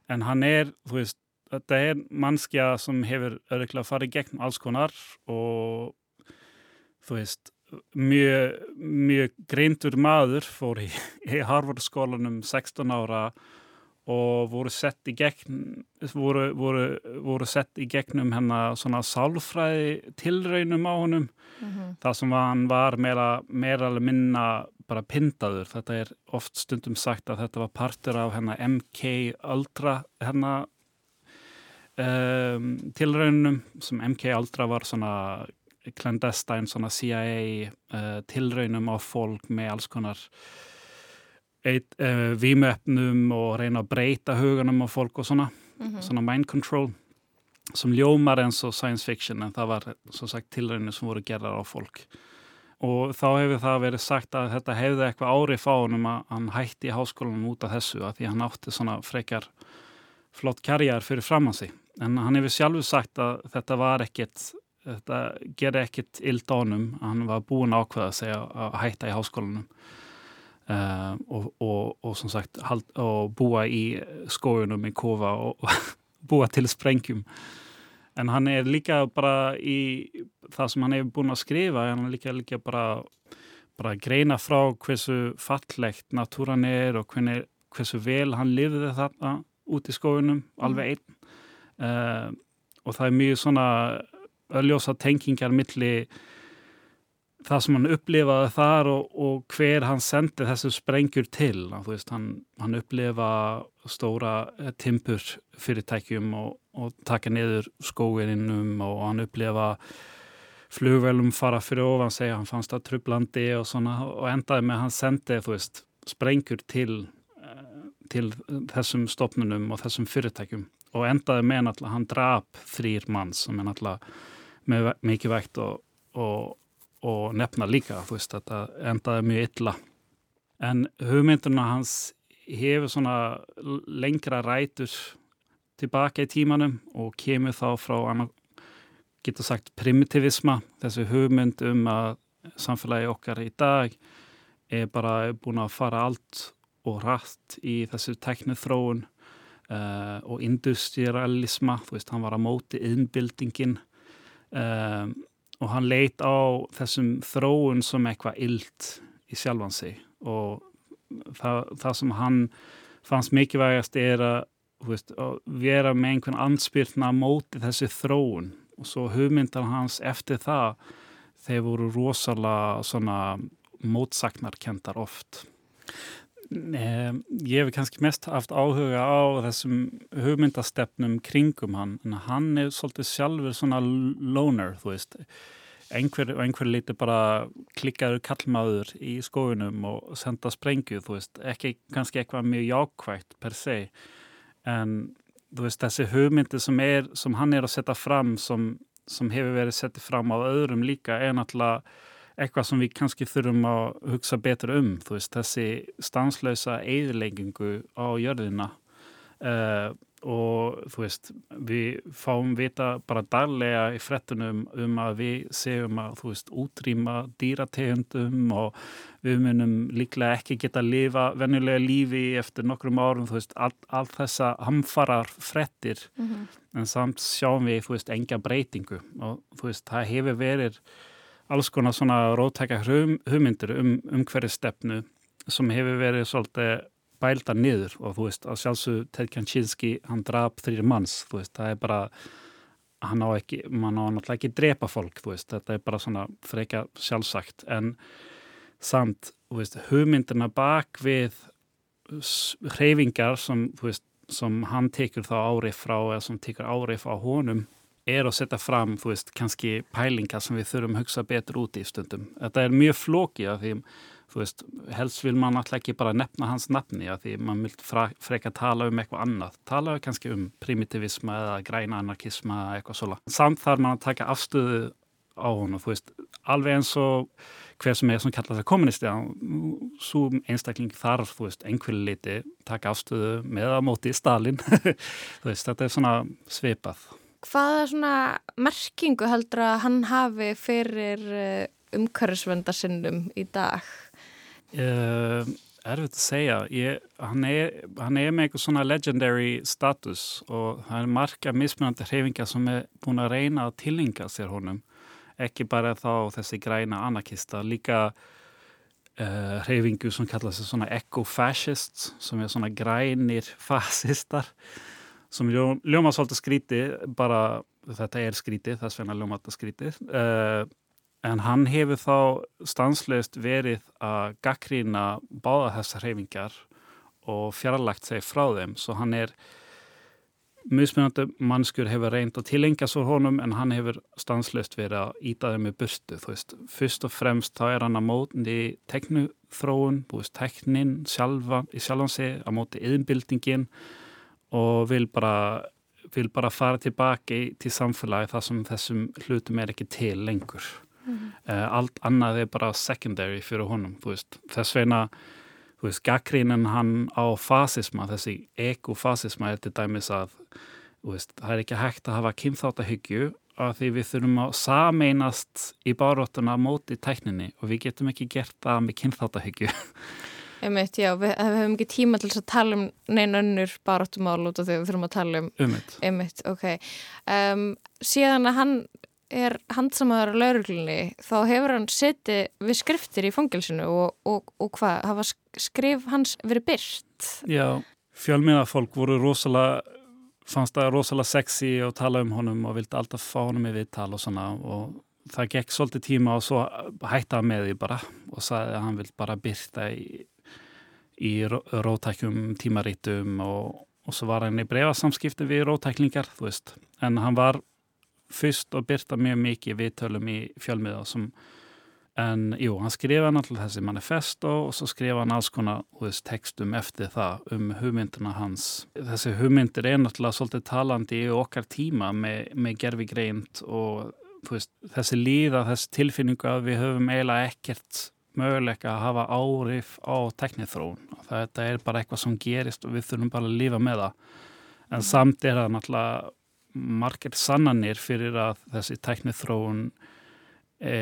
en hann er, þú veist, þetta er mannskja sem hefur öruglega farið gegn alls konar og þú veist, mjög, mjög greintur maður fór í, í Harvard-skólanum 16 ára og voru sett í gegn voru, voru, voru sett í gegnum hennar svona sálfræði tilraunum á honum mm -hmm. það sem hann var meira, meira eller minna bara pindaður. Þetta er oft stundum sagt að þetta var partur af hennar MK Ultra hennar um, tilraunum sem MK Ultra var svona clandestine, svona CIA uh, tilraunum á fólk með alls konar výmöfnum og reyna að breyta hugunum á fólk og svona, mm -hmm. svona mind control sem ljómar eins og science fiction en það var svo sagt tilraunum sem voru gerðar á fólk. Og þá hefur það verið sagt að þetta hefði eitthvað árið fáunum að hann hætti í háskólanum út af þessu að því hann átti svona frekjar flott karjar fyrir fram á sig. En hann hefur sjálfur sagt að þetta var ekkit þetta gerði ekkit ild ánum hann var búin ákveða að segja að hætta í háskólanum uh, og, og, og sem sagt hald, og búa í skójunum í kofa og, og [laughs] búa til sprengjum. En hann er líka bara í það sem hann hefur búin að skrifa hann er líka, líka bara bara greina frá hversu fallegt natúran er og hvernig, hversu vel hann lifði þarna út í skóinum, alveg einn. Uh, og það er mjög svona ölljósa tengingar milli það sem hann upplifaði þar og, og hver hann sendi þessu sprengjur til veist, hann, hann upplifa stóra eh, timpur fyrirtækjum og, og taka niður skóinum og hann upplifa flugvelum fara fyrir ofan segja hann fannst það trublandi og svona og endaði með hann sendi veist sprengjur til eh, til þessum stopnunum og þessum fyrirtækjum og endaði með náttúrulega hann drap þrýr mann sem er náttúrulega mikið vægt og, og og nefna líka, þú veist, þetta endaði mjög illa. En hugmynduna hans hefur svona lengra rætur tilbaka í tímanum og kemur þá frá, getur sagt, primitivisma, þessu hugmynd um að samfélagi okkar í dag er bara búin að fara allt og rætt í þessu teknið þróun uh, og industrialisma, þú veist, hann var að móti innbildingin um, og hann leit á þessum þróun sem eitthvað illt í sjálfan sig. Og það, það sem hann fannst mikilvægast er að, veist, að vera með einhvern anspyrna móti þessi þróun. Og svo hugmyndar hans eftir það þeir voru rosalega svona mótsagnarkendar oft ég hef kannski mest haft áhuga á þessum hugmyndastefnum kringum hann en hann er svolítið sjálfur svona loner þú veist. Einhver, einhver líti bara klikkaður kallmaður í skóinum og senda sprengju þú veist, ekki kannski eitthvað mjög jákvægt per se en þú veist þessi hugmyndi sem, er, sem hann er að setja fram sem, sem hefur verið settið fram á öðrum líka er náttúrulega eitthvað sem við kannski þurfum að hugsa betur um, þú veist, þessi stanslösa eðlengingu á jörðina uh, og þú veist, við fáum vita bara daglega í frettunum um að við segjum að, þú veist, útrýma dýrategundum og við munum líklega ekki geta að lifa venjulega lífi eftir nokkrum árum, þú veist, all, all þessa hamfarar frettir, mm -hmm. en samt sjáum við, þú veist, enga breytingu og þú veist, það hefur verið alls konar svona rótækja hugmyndir um, um hverju stefnu sem hefur verið svolítið bælda niður og þú veist, að sjálfsög Ted Kaczynski, hann draf þrýri manns, þú veist, það er bara hann á ekki, mann á náttúrulega ekki drepa fólk, þú veist, þetta er bara svona freka sjálfsagt, en samt, þú veist, hugmyndina bak við hreyfingar sem, þú veist, sem hann tekur þá árið frá eða sem tekur árið á honum er að setja fram, þú veist, kannski pælingar sem við þurfum að hugsa betur út í stundum. Þetta er mjög flókið af því, þú veist, helst vil mann alltaf ekki bara nefna hans nafni af því mann vil freka tala um eitthvað annað. Tala kannski um primitivisma eða græna anarkisma eða eitthvað svona. Samt þarf mann að taka afstöðu á hún og þú veist, alveg eins og hver sem er sem kallar það kommunisti svo einstakling þarf, þú veist, einhverju liti taka afstöðu með að móti Stalin. [laughs] þú veist, þetta er svona svipað hvaða svona merkingu heldur að hann hafi fyrir eh, umhverfisvendasinnum í dag? Uh, erfitt að segja. Ég, hann, er, hann er með eitthvað svona legendary status og það er marga mismunandi hreyfingar sem er búin að reyna að tilinga sér honum. Ekki bara þá þessi græna anarkista, líka uh, hreyfingu sem kallar sig svona eco-fascists sem er svona grænir fasistar sem ljó, ljóma svolítið skríti bara þetta er skríti, þess vegna ljóma þetta skríti uh, eh, en hann hefur þá stansleust verið að gaggrína báða þessar hreyfingar og fjarlagt seg frá þeim. Svo hann er musmunandi mannskur hefur reynd að tilengja svo honum en hann hefur stanslust verið að íta þeim með burstu þú veist, fyrst og fremst þá er hann að móti teknuþróun, þú veist, teknin sjálfa, í sjálfansi, að móti yðinbildingin og vil bara, vil bara fara tilbaki til samfélagi þar sem þessum hlutum er ekki til lengur. Mm -hmm. uh, allt annað er bara secondary fyrir honum, þú veist. Þess vegna, þú veist, gaggrínin hann á fasisma, þessi ekofasisma er til dæmis að, þú veist, það er ekki hægt að hafa kynþáttahyggju að því við þurfum að sameinast í baróttuna móti tækninni og við getum ekki gert það með kynþáttahyggju. [laughs] Einmitt, já, við, við hefum ekki tíma til að tala um neina önnur baráttumál út af því við þurfum að tala um. Einmitt, einmitt ok. Um, síðan að hann er handsamaður á lauruglunni þá hefur hann setið við skriftir í fangilsinu og, og, og hvað, hafa skrif hans verið byrt? Já, fjölmiðafólk voru rosalega, fannst það rosalega sexy og tala um honum og vildi alltaf fá honum í viðtal og svona og það gekk svolítið tíma og svo hættaði með því bara og sagði að hann vilt bara byrta í, í rótækjum tímarítum og, og svo var hann í brefasamskipti við rótæklingar, þú veist, en hann var fyrst og byrta mjög mikið viðtölum í fjölmiða sem, en jú, hann skrifa náttúrulega þessi manifesto og svo skrifa hann alls konar veist, tekstum eftir það um hugmyndina hans. Þessi hugmyndir er náttúrulega svolítið talandi í okkar tíma með, með gerfi greint og veist, þessi líða, þessi tilfinningu að við höfum eiginlega ekkert möguleika að hafa árif á teknithróun. Þetta er bara eitthvað sem gerist og við þurfum bara að lífa með það. En samt er það náttúrulega margir sannanir fyrir að þessi tæknið þróun e,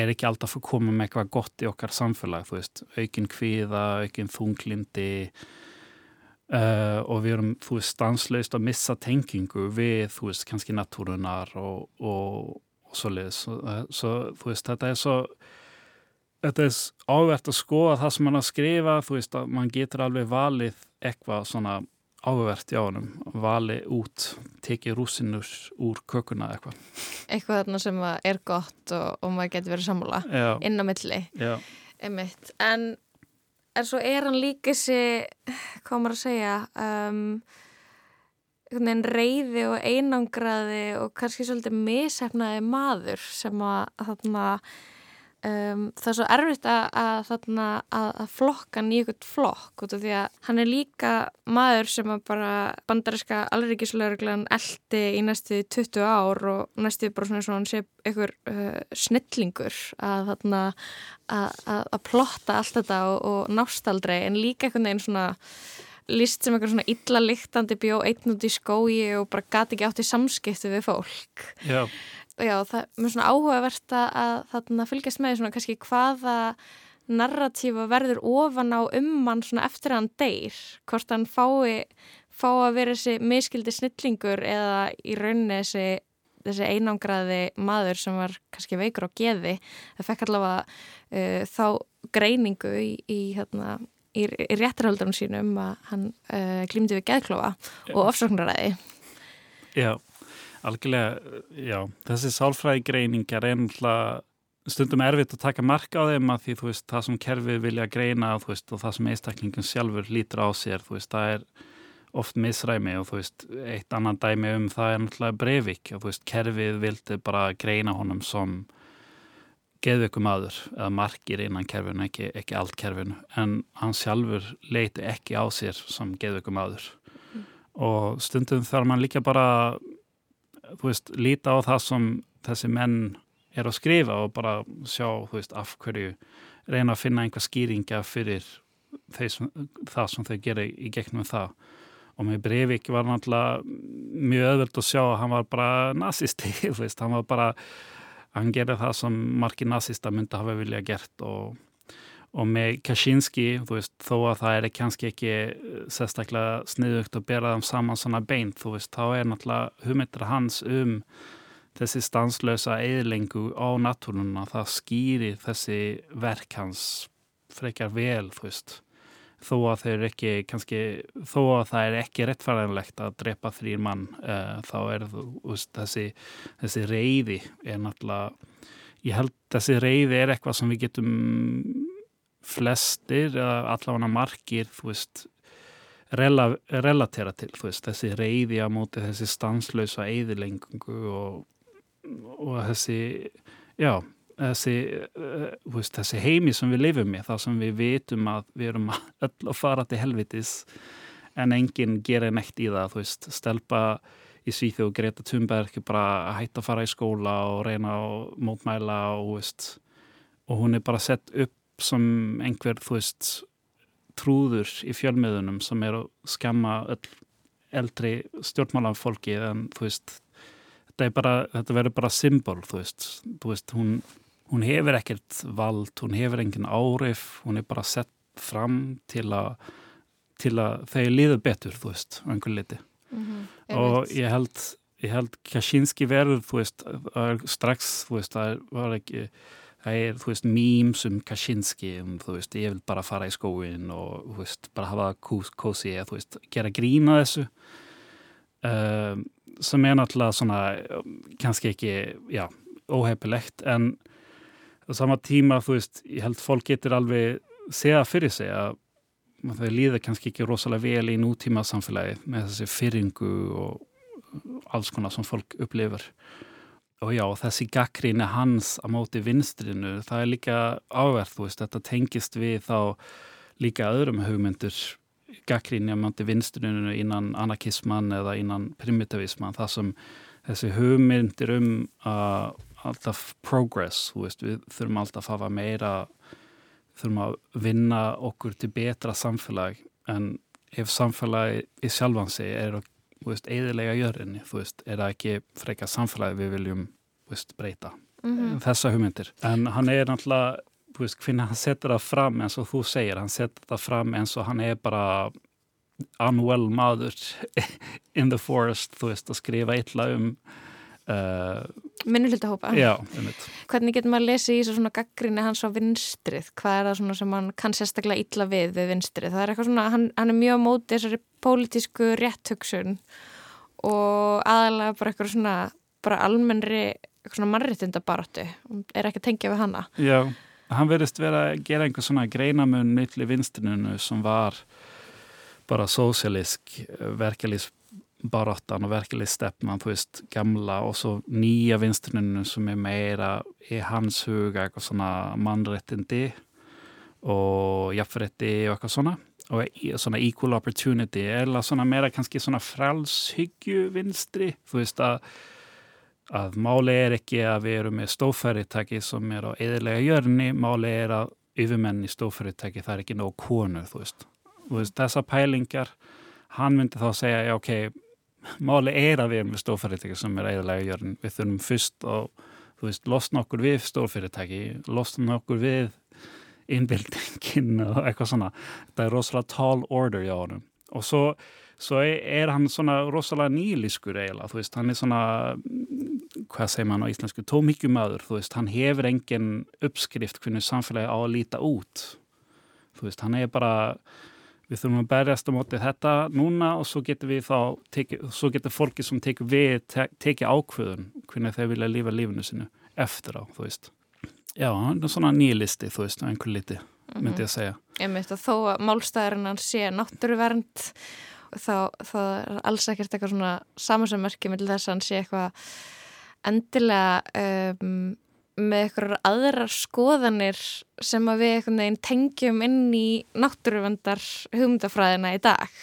er ekki alltaf að koma með eitthvað gott í okkar samfélag, þú veist, aukinn kvíða, aukinn þunglindi uh, og við erum, þú veist, stanslaust að missa tengingu við, þú veist, kannski natúrunar og, og, og svo leiðis. Svo, svo, þú veist, þetta er svo þetta er ávert að skoða það sem mann að skrifa, þú veist, að mann getur alveg valið eitthvað svona áhugavert hjá hann vali út, tekið rúsinur úr kökuna eitthvað. Eitthvað þarna sem er gott og, og maður getur verið sammála Já. inn á milli. En, en svo er hann líka hvað maður að segja um, reyði og einangraði og kannski svolítið mishefnaði maður sem að þarna Um, það er svo erfitt að, að, að, að flokka hann í eitthvað flokk út af því að hann er líka maður sem að bara bandariska alrikiðslaugreglan eldi í næstu 20 ár og næstu bara svona svona sé eitthvað uh, snillingur að að plotta allt þetta og, og nástaldrei en líka eitthvað neginn svona líst sem eitthvað svona illa lyktandi bjó einn út í skói og bara gati ekki átt í samskiptu við fólk. Já. Já, það er svona áhugavert að þarna fylgjast með svona kannski hvaða narratífa verður ofan á um mann svona eftir að hann deyr, hvort hann fái, fá að vera þessi miskildi snillingur eða í rauninni þessi, þessi einangraði maður sem var kannski veikur á geði, það fekk allavega uh, þá greiningu í, í hérna í, réttarhaldunum sínum að hann uh, glýmdi við geðklofa og ofsóknaræði Já Algjörlega, já, þessi sálfræði greiningar er náttúrulega stundum erfitt að taka marka á þeim að því þú veist, það sem kerfið vilja greina veist, og það sem einstaklingun sjálfur lítur á sér, þú veist, það er oft misræmi og þú veist, eitt annan dæmi um það er náttúrulega breyfik og þú veist, kerfið vildi bara greina honum som geðveikum aður eða margir innan kerfinu, ekki, ekki allt kerfinu, en hann sjálfur leiti ekki á sér som geðveikum aður mm. og stundum þarf mann líka bara þú veist, líta á það sem þessi menn er að skrifa og bara sjá, þú veist, af hverju reyna að finna einhver skýringa fyrir þeir, það sem þau gera í gegnum það og með Breivik var náttúrulega mjög öðvöld að sjá að hann var bara nazisti, [laughs] þú veist, hann var bara hann gerði það sem margi nazista myndi hafa vilja gert og og með Kaczynski, veist, þó að það er kannski ekki eh, sérstaklega sniðugt að bera þeim saman svona beint, þú veist, þá er náttúrulega hugmyndir hans um þessi stanslösa eðlengu á natúrununa, það skýrir þessi verk hans frekar vel, þú veist, þó að ekki, kannski, þó að það er ekki réttfæranlegt að drepa þrýr mann, uh, þá er veist, þessi, þessi reyði er náttúrulega, ég held þessi reyði er eitthvað sem við getum flestir, allavega margir, þú veist, rela, relatera til, þú veist, þessi reyði á móti þessi stanslausa eðilengungu og, og þessi, já, þessi, uh, veist, þessi heimi sem við lifum með, það sem við vitum að við erum [laughs] öll að fara til helvitis en enginn gerir neitt í það, þú veist, stelpa í Svíþjóð Greta Thunberg bara að hætta að fara í skóla og reyna að mótmæla og, veist, og hún er bara sett upp sem einhver, þú veist, trúður í fjölmiðunum sem er að skamma öll eldri stjórnmálafólki en þú veist, þetta, bara, þetta verður bara symbol, þú veist, þú veist hún, hún hefur ekkert vald, hún hefur engin árif, hún er bara sett fram til að til að þeir líðu betur, þú veist, á einhver liti mm -hmm. og ég held ég held Kaczynski verður, þú veist, strax, þú veist, það var ekki það er, þú veist, memes um Kaczynski um, þú veist, ég vil bara fara í skóin og, þú veist, bara hafa kósi eða, þú veist, gera grína þessu uh, sem er náttúrulega svona, kannski ekki já, óhefilegt en á sama tíma, þú veist, ég held fólk getur alveg segja fyrir sig að þau líða kannski ekki rosalega vel í nútíma samfélagi með þessi fyrringu og alls konar sem fólk upplifur og já, þessi gaggríni hans á móti vinstrinu, það er líka áverð, þú veist, þetta tengist við þá líka öðrum hugmyndur gaggríni á móti vinstrinu innan anarkisman eða innan primitivisman, það sem þessi hugmyndir um að alltaf progress, þú veist, við þurfum alltaf að hafa meira þurfum að vinna okkur til betra samfélag en ef samfélagi í sjálfansi er eðilega jörðinni, þú veist, er það ekki freka samfélagi við viljum veist, breyta mm -hmm. þessa hugmyndir en hann er náttúrulega, þú veist, hvernig hann setur það fram eins og þú segir, hann setur það fram eins og hann er bara unwell maður [laughs] in the forest, þú veist, að skrifa illa um Uh, Minnuhlutahópa Hvernig getur maður að lesa í þessu svona gaggrinni hans á vinstrið? Hvað er það svona sem hann kann sérstaklega illa við við vinstrið? Það er eitthvað svona, hann, hann er mjög mótið þessari pólitísku rétthugsun og aðalega bara eitthvað svona bara almennri svona mannréttindabaratu er ekki að tengja við hanna Já, hann verðist vera að gera einhver svona greinamun millir vinstrinunu sem var bara sósialísk verkelísk baráttan og verkefli stefnan, þú veist, gamla og svo nýja vinstruninu sem er meira í hans huga eitthvað svona mannrettindi og jafnretti og eitthvað svona. Og svona equal opportunity eða svona meira kannski svona frálshyggju vinstri, þú veist að máli er ekki að við erum með stófæritæki sem er á eðilega jörni, máli er að yfirmenn í stófæritæki það er ekki nóg konu, þú veist, þú veist þessa pælingar, hann myndi þá segja, já ok, máli er að við erum við stórfyrirtæki sem er eiginlega jörn. Við þurfum fyrst og þú veist, losna okkur við stórfyrirtæki, losna okkur við innbildingin [laughs] og eitthvað svona. Þetta er rosalega tall order hjá honum. Og svo, svo er hann svona rosalega nýliskur eiginlega, þú veist, hann er svona, hvað segir maður á íslensku, tómíkjumadur, þú veist, hann hefur engin uppskrift hvernig samfélagi á að líta út. Þú veist, hann er bara við þurfum að berjast á móti þetta núna og svo getur við þá teki, svo getur fólki sem tekur við te, tekið ákvöðun hvernig þeir vilja lífa lífinu sinu eftir á, þú veist já, svona nýlisti, þú veist, einhver liti myndi ég að mhm. segja Ég myndi að þó að málstæðurinn hann sé náttúruvernd þá, þá er alls ekkert eitthvað svona samansömmerki með þess að hann sé eitthvað endilega um, með eitthvað aðrar skoðanir sem að við einhvern veginn tengjum inn í náttúruvendar hugmyndafræðina í dag.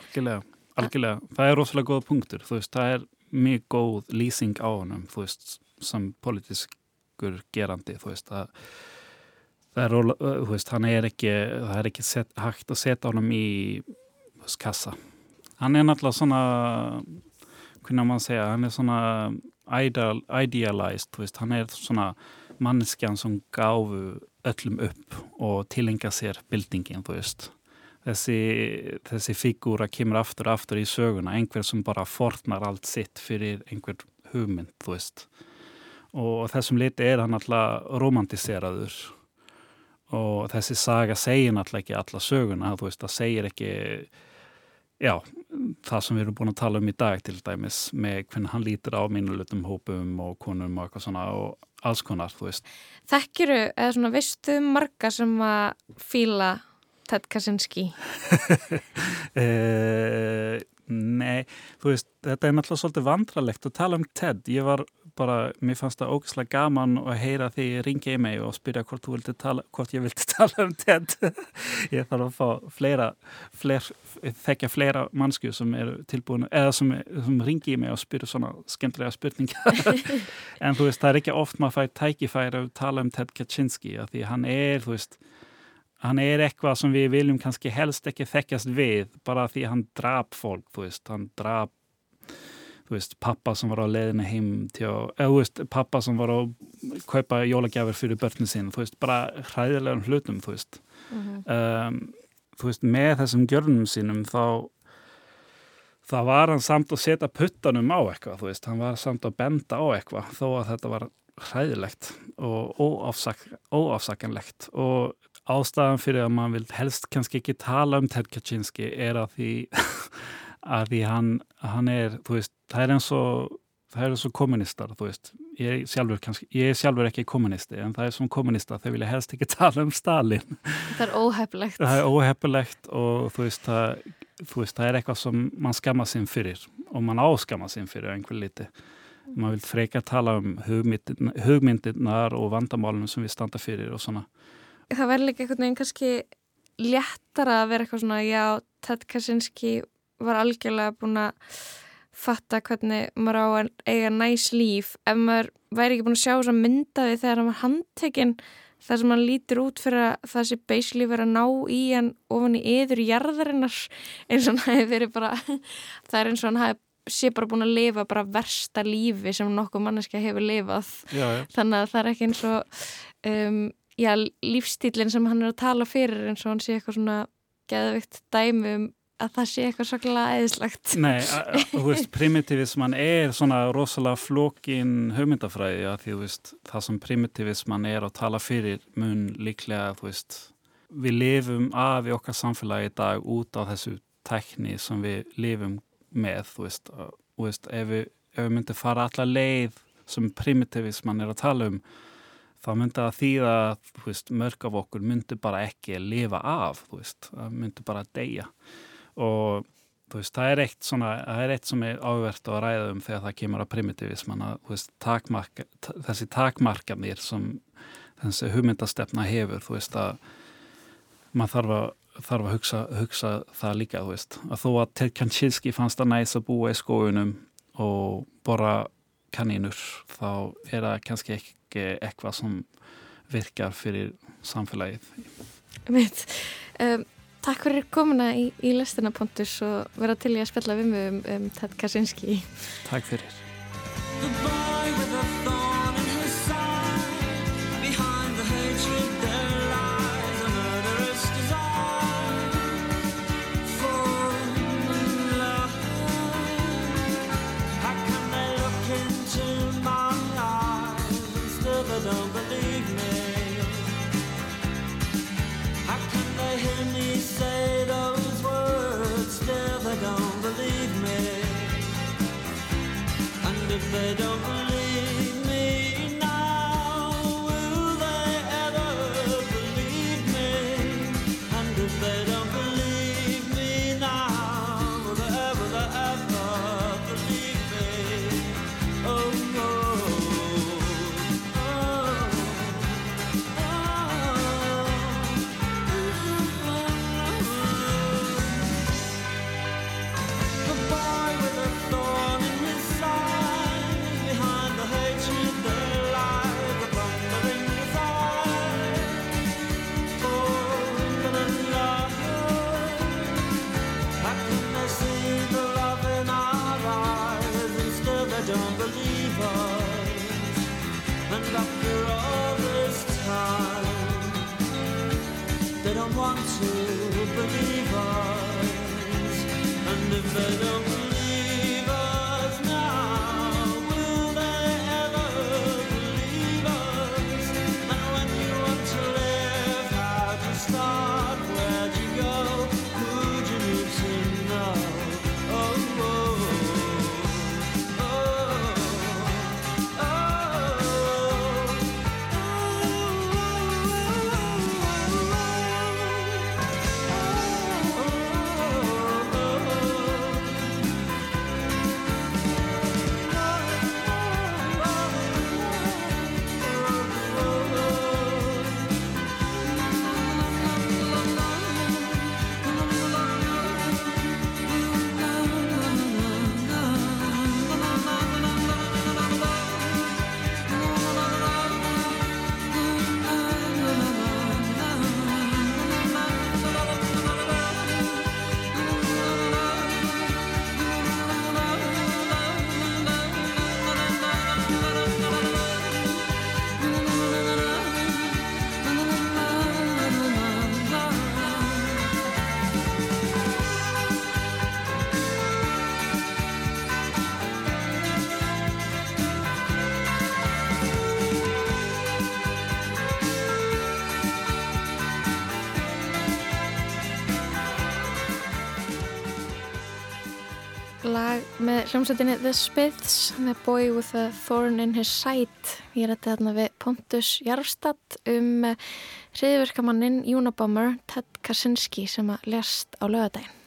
Algjörlega, algjörlega. Það er rosalega góða punktur. Þú veist, það er mjög góð lýsing á honum, þú veist, sem politískur gerandi, þú veist, að það er, þú veist, hann er ekki, það er ekki set, hægt að setja honum í veist, kassa. Hann er náttúrulega svona, hvernig maður segja, hann er svona ideal, idealized, veist, hann er svona manneskjan sem gáfu öllum upp og tilenga sér bildingin, þú veist. Þessi, þessi figúra kemur aftur og aftur í söguna, einhver sem bara fornar allt sitt fyrir einhver hugmynd, þú veist. Og þessum liti er hann alltaf romantiseraður og þessi saga segir alltaf ekki alla söguna, þú veist, það segir ekki já, það sem við erum búin að tala um í dag til dæmis með hvernig hann lítir á mínulutum hópum og konum og eitthvað svona og alls konar, þú veist. Þekkiru, eða svona veistu marga sem að fíla Ted Kaczynski? [laughs] eh, nei, þú veist, þetta er náttúrulega svolítið vandralegt að tala um Ted. Ég var bara, mér fannst það ógislega gaman að heyra því ég ringi í mig og spyrja hvort, tala, hvort ég vilti [laughs] tala um TED [laughs] ég þarf að fá fleira, fleir, þekkja fleira mannsku sem eru tilbúin eða sem, sem ringi í mig og spyrja svona skemmtilega spurningar en þú veist, það er ekki oft maður fæði tækifæri að tala um Ted Kaczynski því hann er, þú veist hann er eitthvað sem við viljum kannski helst ekki þekkjast við bara því hann drap fólk, þú veist, hann drap þú veist, pappa sem var á leðinu heim til að, eða þú veist, pappa sem var að kaupa jólagjafir fyrir börnum sín þú veist, bara hræðilegum hlutum þú veist mm -hmm. um, þú veist, með þessum gjörnum sínum þá það var hann samt að setja puttanum á eitthvað, þú veist, hann var samt að benda á eitthvað þó að þetta var hræðilegt og óafsak, óafsakanlegt og ástæðan fyrir að mann vil helst kannski ekki tala um Ted Kaczynski er að því [laughs] að því hann, hann er, þú veist, það er eins og það eru svo kommunistar, þú veist ég sjálfur, kannski, ég er sjálfur ekki kommunisti en það er svona kommunistar, þau vilja helst ekki [laughs] tala um Stalin. Það er óheflegt Það er óheflegt og þú veist það, þú veist, það er eitthvað sem mann skamma sinn fyrir og mann áskamma sinn fyrir einhver liti. Man vil freka tala um hugmyndirnar og vandamálunum sem við standa fyrir og svona. Það verður líka einhvern veginn kannski léttara að vera eitthvað svona, já, Ted Kaczynski var algjörlega búin að fatta hvernig maður á að eiga næs líf ef maður væri ekki búin að sjá þess að mynda því þegar var handtekinn þar sem hann lítur út fyrir að það sé basically verið að ná í hann ofan í yður jarðarinnar eins og hann hefði verið bara [laughs] það er eins og hann hefði sé bara búin að lifa bara versta lífi sem nokkuð manneska hefur lifað já, já. þannig að það er ekki eins og um, já, lífstílinn sem hann er að tala fyrir eins og hann sé eitthvað svona geðvikt dæmi um að það sé eitthvað svolítið eðislagt Nei, [laughs] þú veist, primitivisman er svona rosalega flókin hugmyndafræði að því, þú veist, það sem primitivisman er að tala fyrir mun líklega, þú veist við lifum af í okkar samfélagi í dag út á þessu tekni sem við lifum með, þú veist, og, þú veist ef við, við myndum fara alla leið sem primitivisman er að tala um þá myndi að þýða að, mörg af okkur myndi bara ekki að lifa af, veist, myndi bara að deyja. Og veist, það er eitt svona, það er eitt sem er áverðt að ræða um þegar það kemur að primitivisman að, veist, takmarka, þessi takmarkanir sem þessi hugmyndastefna hefur, þú veist, að maður þarf að þarf að hugsa, hugsa það líka, veist. Að þó að Ted Kaczynski fannst að næst að búa í skóunum og bora kanínur, þá er það kannski ekki eitthvað sem virkar fyrir samfélagið Mitt um, Takk fyrir komuna í, í lestina Pontus og vera til ég að spella við mig um, um Ted Kaczynski. Takk fyrir. And if lag með hljómsveitinni The Spiths The Boy with a Thorn in His Side ég þetta þarna við Pontus Jarfstad um hriðverkamannin Unabomber Ted Kaczynski sem að lest á lögadaginn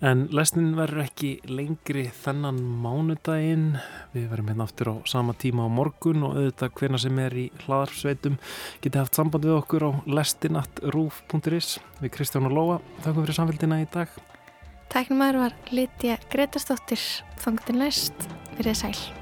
En lesnin verður ekki lengri þennan mánudaginn. Við verðum hérna aftur á sama tíma á morgun og auðvitað hvena sem er í hlaðarsveitum getið haft samband við okkur á lestinattrúf.is við Kristján og Lóa. Þakku fyrir samfélgina í dag. Tæknumæður var Lítja Gretastóttir, þangtin læst, verið sæl.